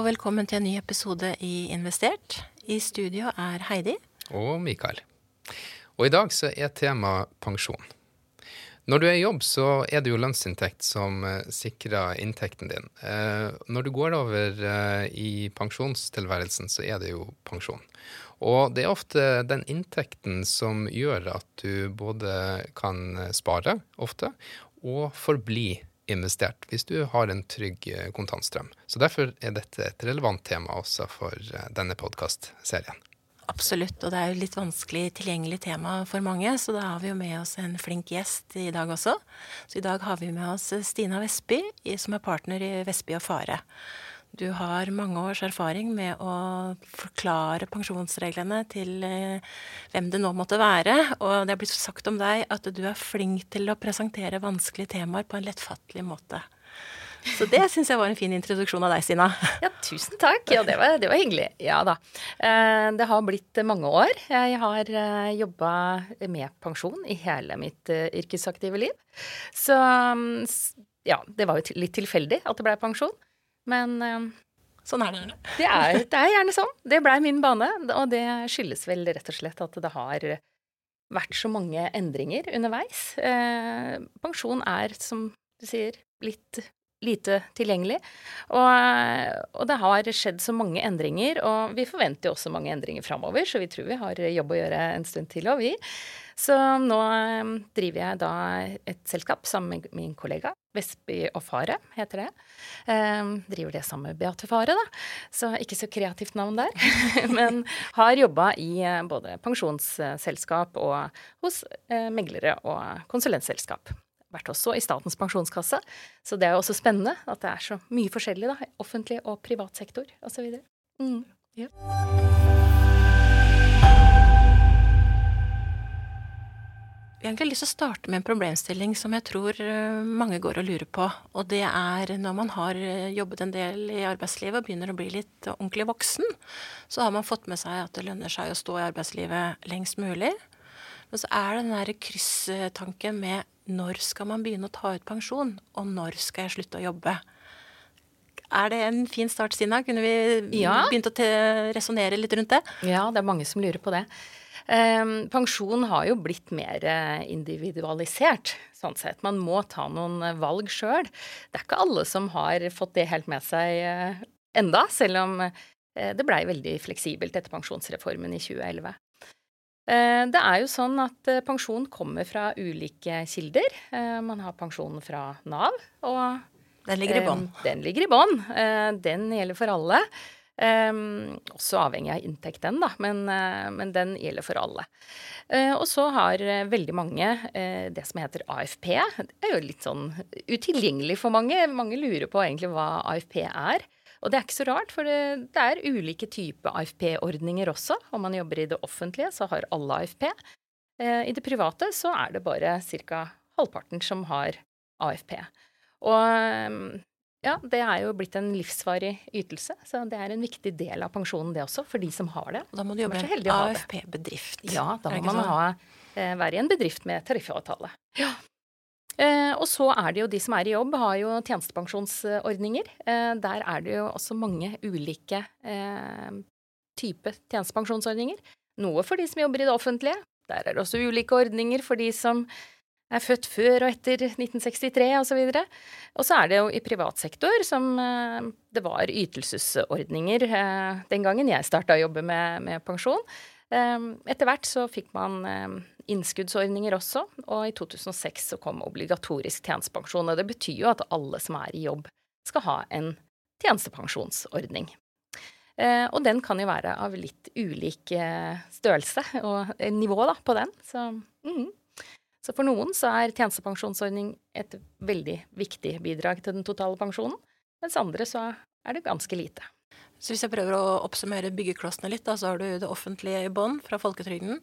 og velkommen til en ny episode i Investert. I studio er Heidi. Og Mikael. Og i dag så er tema pensjon. Når du er i jobb, så er det jo lønnsinntekt som eh, sikrer inntekten din. Eh, når du går over eh, i pensjonstilværelsen, så er det jo pensjon. Og det er ofte den inntekten som gjør at du både kan spare ofte, og forbli investert hvis du har en trygg kontantstrøm. Så derfor er dette et relevant tema også for denne podkastserien. Absolutt, og det er jo litt vanskelig tilgjengelig tema for mange, så da har vi jo med oss en flink gjest i dag også. Så i dag har vi med oss Stina Vestby, som er partner i Vestby og Fare. Du har mange års erfaring med å forklare pensjonsreglene til eh, hvem det nå måtte være, og det er blitt sagt om deg at du er flink til å presentere vanskelige temaer på en lettfattelig måte. Så det syns jeg var en fin introduksjon av deg, Stina. Ja, tusen takk. Ja, det var, det var hyggelig. Ja da. Eh, det har blitt mange år. Jeg har eh, jobba med pensjon i hele mitt yrkesaktive liv. Så ja, det var jo litt tilfeldig at det blei pensjon. Men Sånn er det gjerne. Det er, det er gjerne sånn. Det blei min bane, og det skyldes vel rett og slett at det har vært så mange endringer underveis. Eh, pensjon er, som du sier, litt lite tilgjengelig. Og, og, det har skjedd så mange endringer, og vi forventer jo også mange endringer framover, så vi tror vi har jobb å gjøre en stund til òg, vi. Så nå um, driver jeg da et selskap sammen med min kollega. Vestby og Fare heter det. Um, driver det sammen med Beate Fare, da. Så ikke så kreativt navn der. Men har jobba i uh, både pensjonsselskap og hos uh, meglere og konsulentselskap vært også i Statens pensjonskasse. Så det er jo også spennende at det er så mye forskjellig, da. Offentlig og privat sektor osv. Mm. Ja. Egentlig lyst til å starte med en problemstilling som jeg tror eh, mange går og lurer på. Og det er når man har eh, jobbet en del i arbeidslivet og begynner å bli litt ordentlig voksen, så har man fått med seg at det lønner seg å stå i arbeidslivet lengst mulig. Men så er det den derre krysstanken med når skal man begynne å ta ut pensjon, og når skal jeg slutte å jobbe? Er det en fin start, Stina? Kunne vi ja. begynt å resonnere litt rundt det? Ja, det er mange som lurer på det. Um, pensjon har jo blitt mer eh, individualisert, sånn sett. Man må ta noen eh, valg sjøl. Det er ikke alle som har fått det helt med seg uh, enda, selv om det blei veldig fleksibelt etter pensjonsreformen i 2011. Eh, det er jo sånn at eh, pensjon kommer fra ulike kilder. Eh, man har pensjonen fra Nav, og Den ligger i bånn? Den ligger i bånn. Den gjelder for alle. Også avhengig av inntekt, den, da, men, men, den gjelder for alle. og så har veldig mange det som heter AFP. Det er jo litt sånn utilgjengelig for mange. Mange lurer på egentlig hva AFP er. Og det er ikke så rart, for det, det er ulike typer AFP-ordninger også. Om man jobber i det offentlige, så har alle AFP. I det private så er det bare ca. halvparten som har AFP. Og mm, ja, det er jo blitt en livsvarig ytelse, så det er en viktig del av pensjonen det også, for de som har det. Da må du jobbe i AFP-bedrift. Ja, da må man ha, eh, være i en bedrift med tariffavtale. Ja. Eh, og så er det jo de som er i jobb, har jo tjenestepensjonsordninger. Eh, der er det jo også mange ulike eh, typer tjenestepensjonsordninger. Noe for de som jobber i det offentlige. Der er det også ulike ordninger for de som er født før og etter 1963 osv. Og, og så er det jo i privat sektor som eh, det var ytelsesordninger eh, den gangen jeg starta å jobbe med, med pensjon. Eh, etter hvert så fikk man innskuddsordninger også, og i 2006 så kom obligatorisk tjenestepensjon. Og det betyr jo at alle som er i jobb, skal ha en tjenestepensjonsordning. Og den kan jo være av litt ulik størrelse og nivå da, på den. Så, mm. Så for noen så er tjenestepensjonsordning et veldig viktig bidrag til den totale pensjonen, mens andre så er det ganske lite. Så hvis jeg prøver å oppsummere byggeklossene litt, da, så har du det offentlige i bånn fra folketrygden.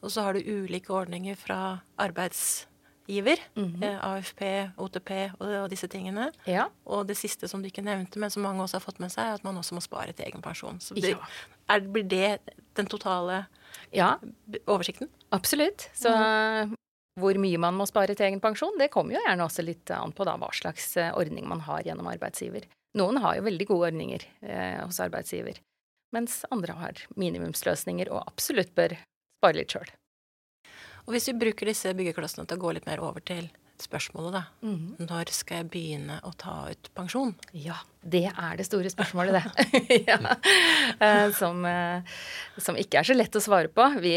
Og så har du ulike ordninger fra arbeidsgiver. Mm -hmm. eh, AFP, OTP og, disse tingene. Ja. Og det siste som du ikke nevnte, men som mange også har fått med seg, er at man også må spare til egen pensjon. Så det, ja. er, blir det den totale ja. oversikten? Absolutt. Så mm. Hvor mye man må spare til egen pensjon, det kommer jo gjerne også litt an på da hva slags eh, ordning man har gjennom arbeidsgiver. Noen har jo veldig gode ordninger eh, hos arbeidsgiver, mens andre har minimumsløsninger og absolutt bør spare litt sjøl. Og hvis vi bruker disse byggeklossene til å gå litt mer over til spørsmålet, da. Mm. Når skal jeg begynne å ta ut pensjon? Ja, det er det store spørsmålet, det. ja. Eh, som, eh, som, ikke er så lett å svare på. Vi,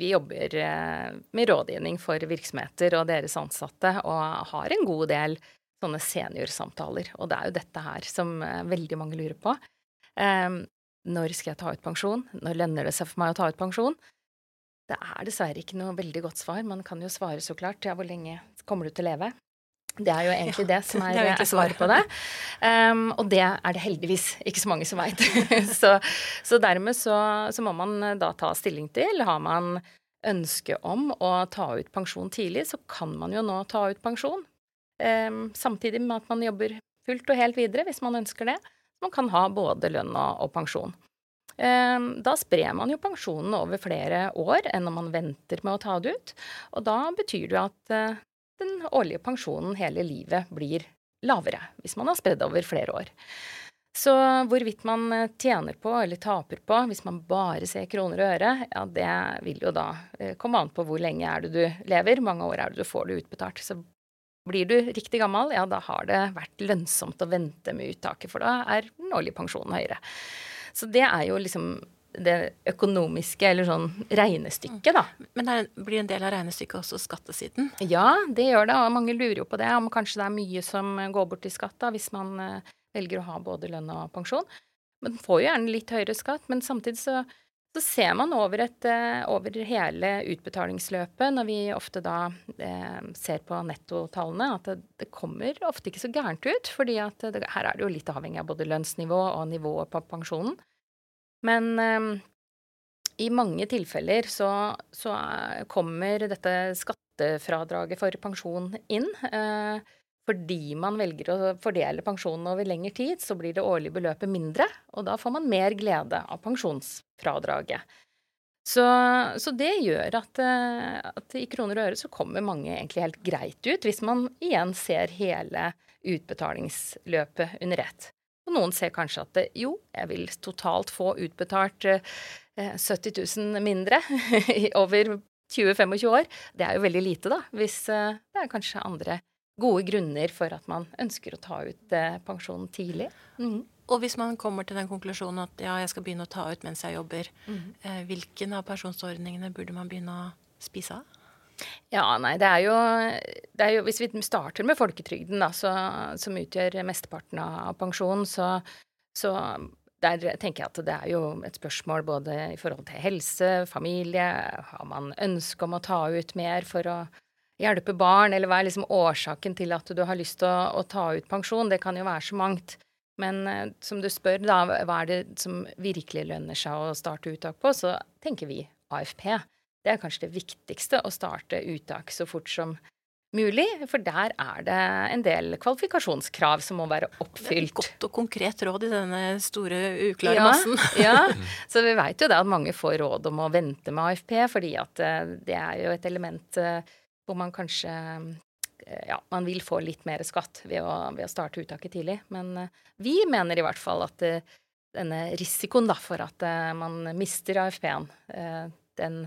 vi jobber eh, med rådgivning for virksomheter og deres ansatte, og har en god del sånne seniorsamtaler. Og det er jo dette her som veldig mange lurer på. Når skal jeg ta ut pensjon? Når lønner det seg for meg å ta ut pensjon? Det er dessverre ikke noe veldig godt svar. Man kan jo svare så klart ja, hvor lenge kommer du til å leve? Det er jo egentlig ja, det som er, det er svaret på det. Um, og det er det heldigvis ikke så mange som veit. så, så, dermed så, så, må man da ta stilling til. Har man ønske om å ta ut pensjon tidlig, så kan man jo nå ta ut pensjon. Um, samtidig med at man jobber fullt og helt videre, hvis man ønsker det. Man kan ha både lønn og, og pensjon. Um, da sprer man jo pensjonen over flere år enn når man venter med å ta det ut. Og da betyr det jo at uh, den årlige pensjonen hele livet blir lavere, hvis man har spredd over flere år. Så hvorvidt man eh, tjener på eller taper på hvis man bare ser kroner og øre, ja, det vil jo da eh, komme an på hvor lenge er det du lever, mange år er det du får det utbetalt. Så blir du riktig gammel, ja, da har det vært lønnsomt å vente med uttaket, for da er den årlige pensjonen høyere. Så det er jo liksom det økonomiske, eller sånn regnestykket, da. Men det blir en del av regnestykket også skattesiden? Ja, det gjør det. Og mange lurer jo på det, om kanskje det er mye som går bort i skatt da, hvis man uh, velger å ha både lønn og pensjon. Man får jo gjerne litt høyere skatt, men samtidig så, så ser man over, et, uh, over, hele utbetalingsløpet, når vi ofte da eh, ser på nettotallene, at det, det, kommer ofte ikke så gærent ut. fordi at det, her er det jo litt avhengig av både lønnsnivå og nivået på pensjonen. Men um, i mange tilfeller så, så, kommer dette skattefradraget for pensjon inn. Uh, fordi man velger å fordele pensjonen over lengre tid, så blir det årlige beløpet mindre, og da får man mer glede av pensjonsfradraget. Så, så det gjør at, eh, at, i kroner og øre så kommer mange egentlig helt greit ut, hvis man igjen ser hele utbetalingsløpet under ett. Og noen ser kanskje at jo, jeg vil totalt få utbetalt eh, 70 000 mindre over 20-25 år. Det er jo veldig lite, da, hvis eh, det er kanskje andre gode grunner for at man ønsker å ta ut eh, pensjonen tidlig. Mm. Og hvis man kommer til den konklusjonen at ja, jeg skal begynne å ta ut mens jeg jobber, mm. eh, hvilken av pensjonsordningene burde man begynne å spise av? Ja, nei, det er jo, det er jo Hvis vi starter med folketrygden, da, så, som utgjør mesteparten av pensjonen, så, så der tenker jeg at det er jo et spørsmål både i forhold til helse, familie, har man ønske om å ta ut mer for å hjelpe barn, eller hva er liksom årsaken til at du har lyst til å, å ta ut pensjon? Det kan jo være så mangt. Men eh, som du spør, da, hva er det som virkelig lønner seg å starte uttak på, så tenker vi AFP. Det er kanskje det viktigste, å starte uttak så fort som mulig. For der er det en del kvalifikasjonskrav som må være oppfylt. Det er Godt og konkret råd i denne store, uklare ja, massen. ja, så vi veit jo da at mange får råd om å vente med AFP, fordi at eh, det er jo et element eh, hvor man kanskje eh, ja, man vil få litt mer skatt ved å, ved å starte uttaket tidlig. Men vi mener i hvert fall at denne risikoen da, for at man mister AFP-en, den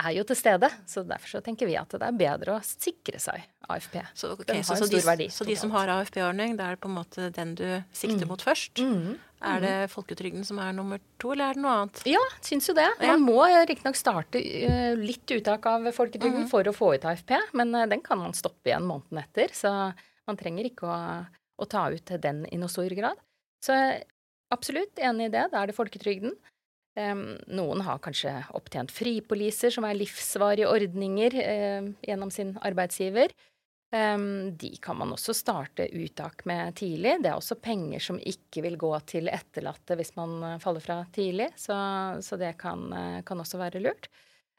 er jo til stede. Så derfor så tenker vi at det er bedre å sikre seg AFP. Så, okay, så, så, de, så de, som har AFP-ordning, det er på en måte den du sikter mm. mot først? Mm. Er det mm. folketrygden som er nummer to, eller er det noe annet? Ja, syns jo det. Man må riktignok starte uh, litt uttak av folketrygden mm. for å få ut AFP, men uh, den kan man stoppe igjen måneden etter. Så man trenger ikke å, å ta ut den i noe stor grad. Så absolutt enig i det. Da er det folketrygden. Noen har kanskje opptjent fripoliser, som er livsvarige ordninger gjennom sin arbeidsgiver. De kan man også starte uttak med tidlig. Det er også penger som ikke vil gå til etterlatte hvis man uh, faller fra tidlig, så, så det kan, uh, kan, også være lurt.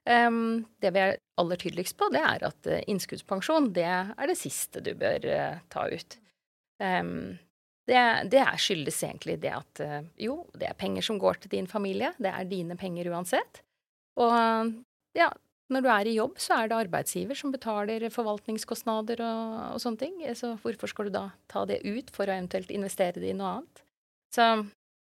Det vi er aller tydeligst på, det er at innskuddspensjon det er det siste du bør ta ut. Det, det skyldes egentlig det at eh, jo, det er penger som går til din familie. Det er dine penger uansett. Og ja, Når du er i jobb, så er det arbeidsgiver som betaler forvaltningskostnader og, og sånne ting. Så hvorfor skal du da ta det ut for å eventuelt investere det i noe annet? Så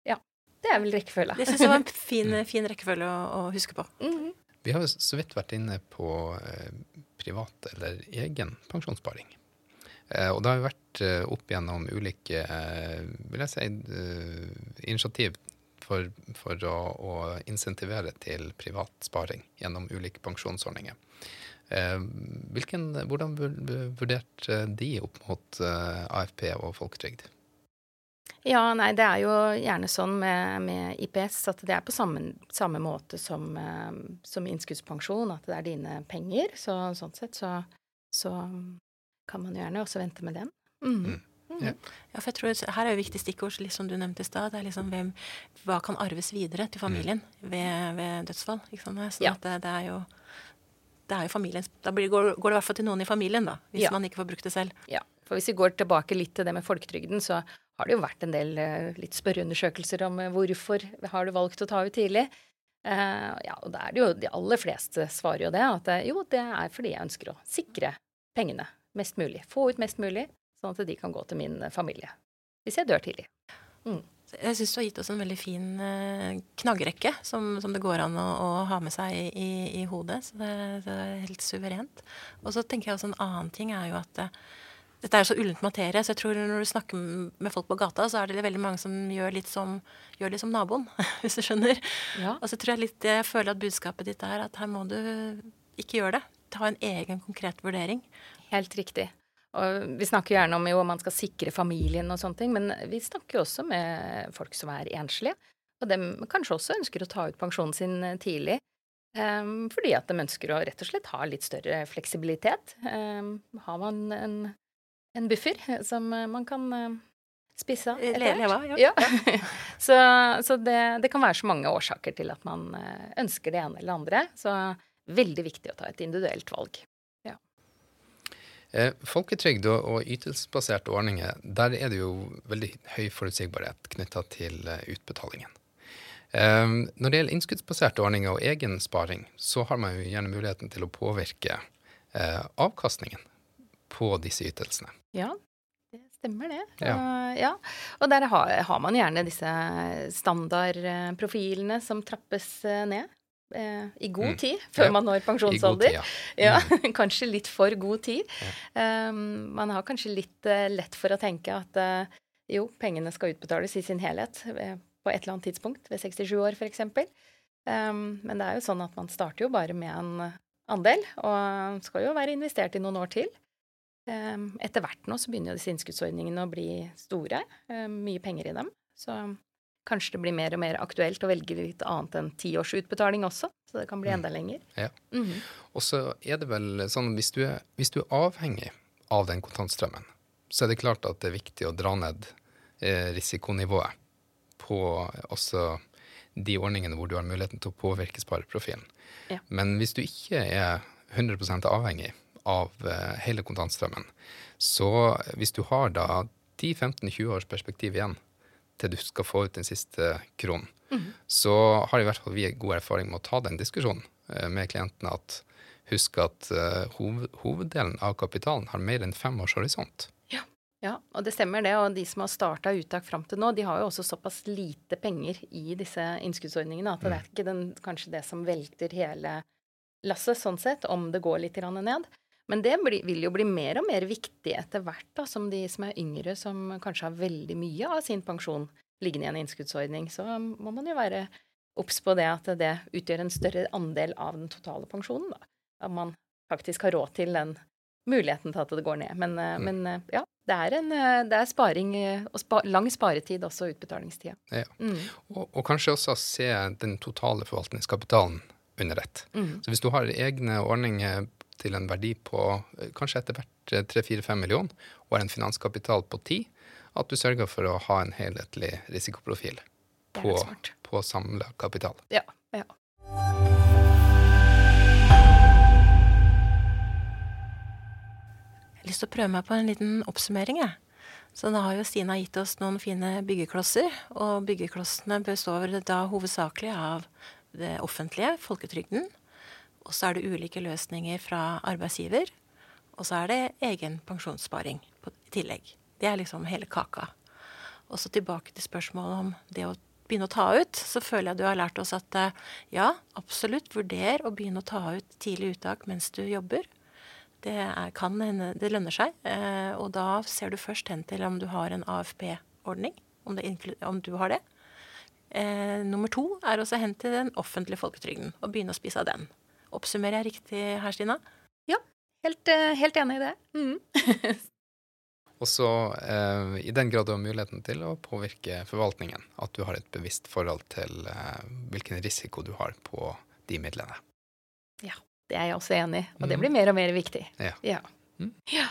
ja, det er vel rekkefølge. Det syns jeg var en fin, fin rekkefølge å, å, huske på. Mm -hmm. Vi har så vidt vært inne på eh, privat eller egen pensjonssparing. Eh, og det har jo vært eh, opp gjennom ulike eh, vil jeg si, initiativ for, for å, å, insentivere til privat sparing gjennom ulike pensjonsordninger. Hvilken, hvordan vurderte de opp mot AFP og folketrygd? Ja, nei, det er jo gjerne sånn med, med IPS at det er på samme, samme måte som, som, innskuddspensjon, at det er dine penger. Så sånn sett så, så kan man gjerne også vente med den. Mm. Mm. Mm. Ja. ja. for jeg tror Her er jo viktig stikkord, som du nevnte i stad. Det er liksom hvem, hva kan arves videre til familien mm. ved, ved, dødsfall. Ikke sant? Sånn ja. det, det, er jo, det er jo familien Da blir, går, går, det i hvert fall til noen i familien, da. Hvis ja. man ikke får brukt det selv. Ja. For hvis vi går tilbake litt til det med folketrygden, så har det jo vært en del uh, litt spørreundersøkelser om uh, hvorfor har du valgt å ta ut tidlig. Uh, ja, og da er det jo de aller fleste svarer jo det, at jo, det er fordi jeg ønsker å sikre pengene mest mulig. Få ut mest mulig, sånn at de kan gå til min familie hvis jeg dør tidlig. Mm. Jeg syns du har gitt oss en veldig fin uh, knaggrekke som, som, det går an å, å ha med seg i, i, hodet. Så det, det, er helt suverent. Og så tenker jeg også en annen ting er jo at uh, dette er så ullent materie, så jeg tror når du snakker med folk på gata, så er det veldig mange som gjør litt som, gjør litt som naboen, hvis du skjønner. Ja. Og så tror jeg litt, jeg føler at budskapet ditt er at her må du ikke gjøre det. Ta en egen konkret vurdering. Helt riktig. Og vi snakker gjerne om jo man skal sikre familien og sånne ting, men vi snakker jo også med folk som er enslige. Og dem kanskje også ønsker å ta ut pensjonen sin eh, tidlig. Um, fordi at de ønsker å rett og slett ha litt større fleksibilitet. Um, har man en, en, buffer som man kan uh, spise av etter hvert. Ja. ja. så, så det, det, kan være så mange årsaker til at man ønsker det ene eller det andre. Så veldig viktig å ta et individuelt valg. Eh, folketrygd og, ytelsesbaserte ordninger, der er det jo veldig høy forutsigbarhet knytta til eh, utbetalingen. Eh, når det gjelder innskuddsbaserte ordninger og egen sparing, så har man jo gjerne muligheten til å påvirke avkastningen på disse ytelsene. Ja, det stemmer det. Ja. Ja. og der har, har, man gjerne disse standardprofilene som trappes ned eh, i god mm. tid før ja. man når pensjonsalder. Tid, ja. mm. kanskje litt for god tid. Um, man har kanskje litt uh, lett for å tenke at uh, jo, pengene skal utbetales i sin helhet uh, på et eller annet tidspunkt, ved 67 år f.eks. Um, men det er jo sånn at man starter jo bare med en andel, og skal jo være investert i noen år til. Um, etter hvert nå så begynner jo disse innskuddsordningene å bli store. mye penger i dem. Så kanskje det blir mer og mer aktuelt å velge litt annet enn tiårsutbetaling også. Så det kan bli mm. enda lenger. Ja. Mm -hmm. Og så er det vel sånn hvis du, er, hvis du er avhengig av den kontantstrømmen, så er det klart at det er viktig å dra ned eh, risikonivået på også de ordningene hvor du har muligheten til å påvirke spareprofilen. Ja. Men hvis du ikke er 100 avhengig av eh, hele kontantstrømmen, så hvis du har da 10-15-20 års perspektiv igjen, til du skal få ut den siste kronen. Mm. Så har i hvert fall vi god erfaring med å ta den diskusjonen eh, med klientene. at Husk at uh, hoveddelen av kapitalen har mer enn fem års horisont. Ja. ja, og det stemmer det. Og de som har starta uttak fram til nå, de har jo også såpass lite penger i disse innskuddsordningene at det er mm. ikke den, kanskje det som velter hele lasset, sånn sett, om det går litt ned. Men det blir, vil jo bli mer og mer viktig etter hvert, da, som de som er yngre, som kanskje har veldig mye av sin pensjon liggende i en innskuddsordning. Så må man jo være obs på det at det utgjør en større andel av den totale pensjonen. da. At man faktisk har råd til den muligheten til at det går ned. Men, eh, mm. men eh, ja, det er, en, eh, det er sparing og spa, lang sparetid også utbetalingstida. Ja. Mm. Og, og, kanskje også se den totale forvaltningskapitalen under ett. Mm. Så hvis du har egne ordninger til en verdi på eh, kanskje etter hvert 3-4-5 eh, millioner, og har en finanskapital på 10, at du sørger for å ha en helhetlig risikoprofil på, på samla kapital. Ja, ja. Jeg har lyst til å prøve meg på en liten oppsummering. Jeg. Så da har jo Stina gitt oss noen fine byggeklosser. Og byggeklossene består da hovedsakelig av det offentlige, folketrygden, Og så er det ulike løsninger fra arbeidsgiver. Og så er det egen pensjonssparing i tillegg. Det er liksom hele kaka. Og så tilbake til spørsmålet om det å begynne å ta ut. Så føler jeg du har lært oss at eh, ja, absolutt, vurder å begynne å ta ut tidlig uttak mens du jobber. Det, er, kan det lønner seg. Eh, og da ser du først hen til om du har en AFP-ordning. Om, om du har det. Eh, nummer to er også hen til den offentlige folketrygden og begynne å spise av den. Oppsummerer jeg riktig her, Stina? Helt, eh, helt enig i det. Mm. Og så, eh, i den grad du har muligheten til å påvirke forvaltningen, at du har et bevisst forhold til eh, hvilken risiko du har på de midlene. Ja, Det er jeg også enig i, og det Mm. blir mer og mer viktig. Ja. ja. Mm. ja.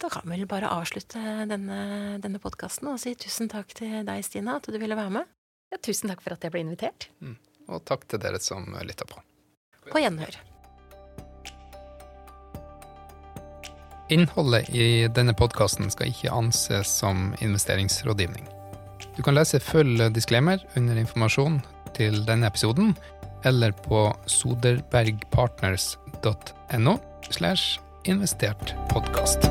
Da kan vi vel bare avslutte denne, denne podkasten og si tusen takk til deg, Stina, at du ville være med. Ja, tusen takk for at jeg ble invitert. Og takk til dere som lytta på. På gjenhør. Innholdet i denne podkasten skal ikke anses som investeringsrådgivning. Du kan lese full disclaimer under informasjon til denne episoden, eller på soderbergpartners.no slash investert podkast.